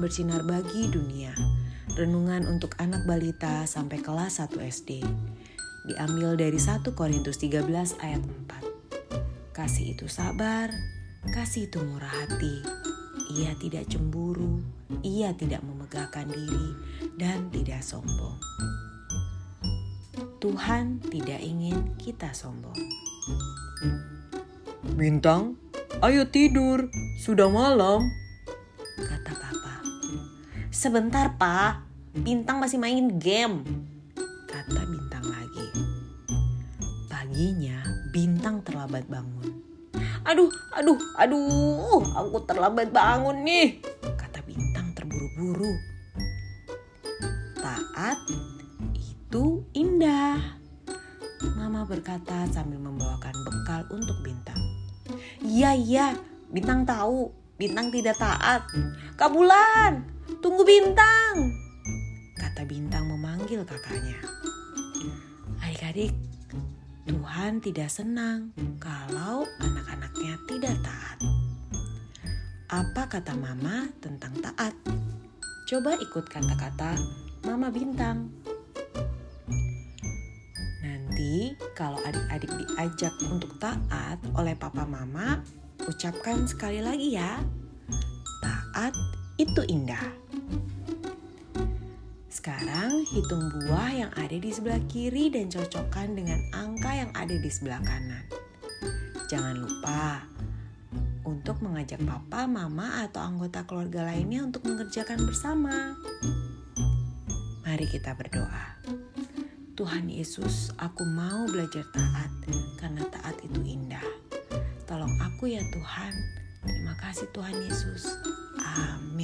bersinar bagi dunia. Renungan untuk anak balita sampai kelas 1 SD. Diambil dari 1 Korintus 13 ayat 4. Kasih itu sabar, kasih itu murah hati. Ia tidak cemburu, ia tidak memegahkan diri, dan tidak sombong. Tuhan tidak ingin kita sombong. Bintang, ayo tidur, sudah malam. Sebentar pak, Bintang masih main game. Kata Bintang lagi. Paginya Bintang terlambat bangun. Aduh, aduh, aduh, aku terlambat bangun nih. Kata Bintang terburu-buru. Taat itu indah. Mama berkata sambil membawakan bekal untuk Bintang. Iya, iya, Bintang tahu. Bintang tidak taat. Kabulan, tunggu Bintang. Kata Bintang memanggil kakaknya. Adik-adik, Tuhan tidak senang kalau anak-anaknya tidak taat. Apa kata mama tentang taat? Coba ikut kata-kata Mama Bintang. Nanti kalau adik-adik diajak untuk taat oleh papa mama, ucapkan sekali lagi ya. Taat itu indah. Sekarang hitung buah yang ada di sebelah kiri dan cocokkan dengan angka yang ada di sebelah kanan. Jangan lupa untuk mengajak papa, mama, atau anggota keluarga lainnya untuk mengerjakan bersama. Mari kita berdoa. Tuhan Yesus, aku mau belajar taat karena taat itu indah. Tolong aku ya Tuhan. Terima kasih Tuhan Yesus. Amin.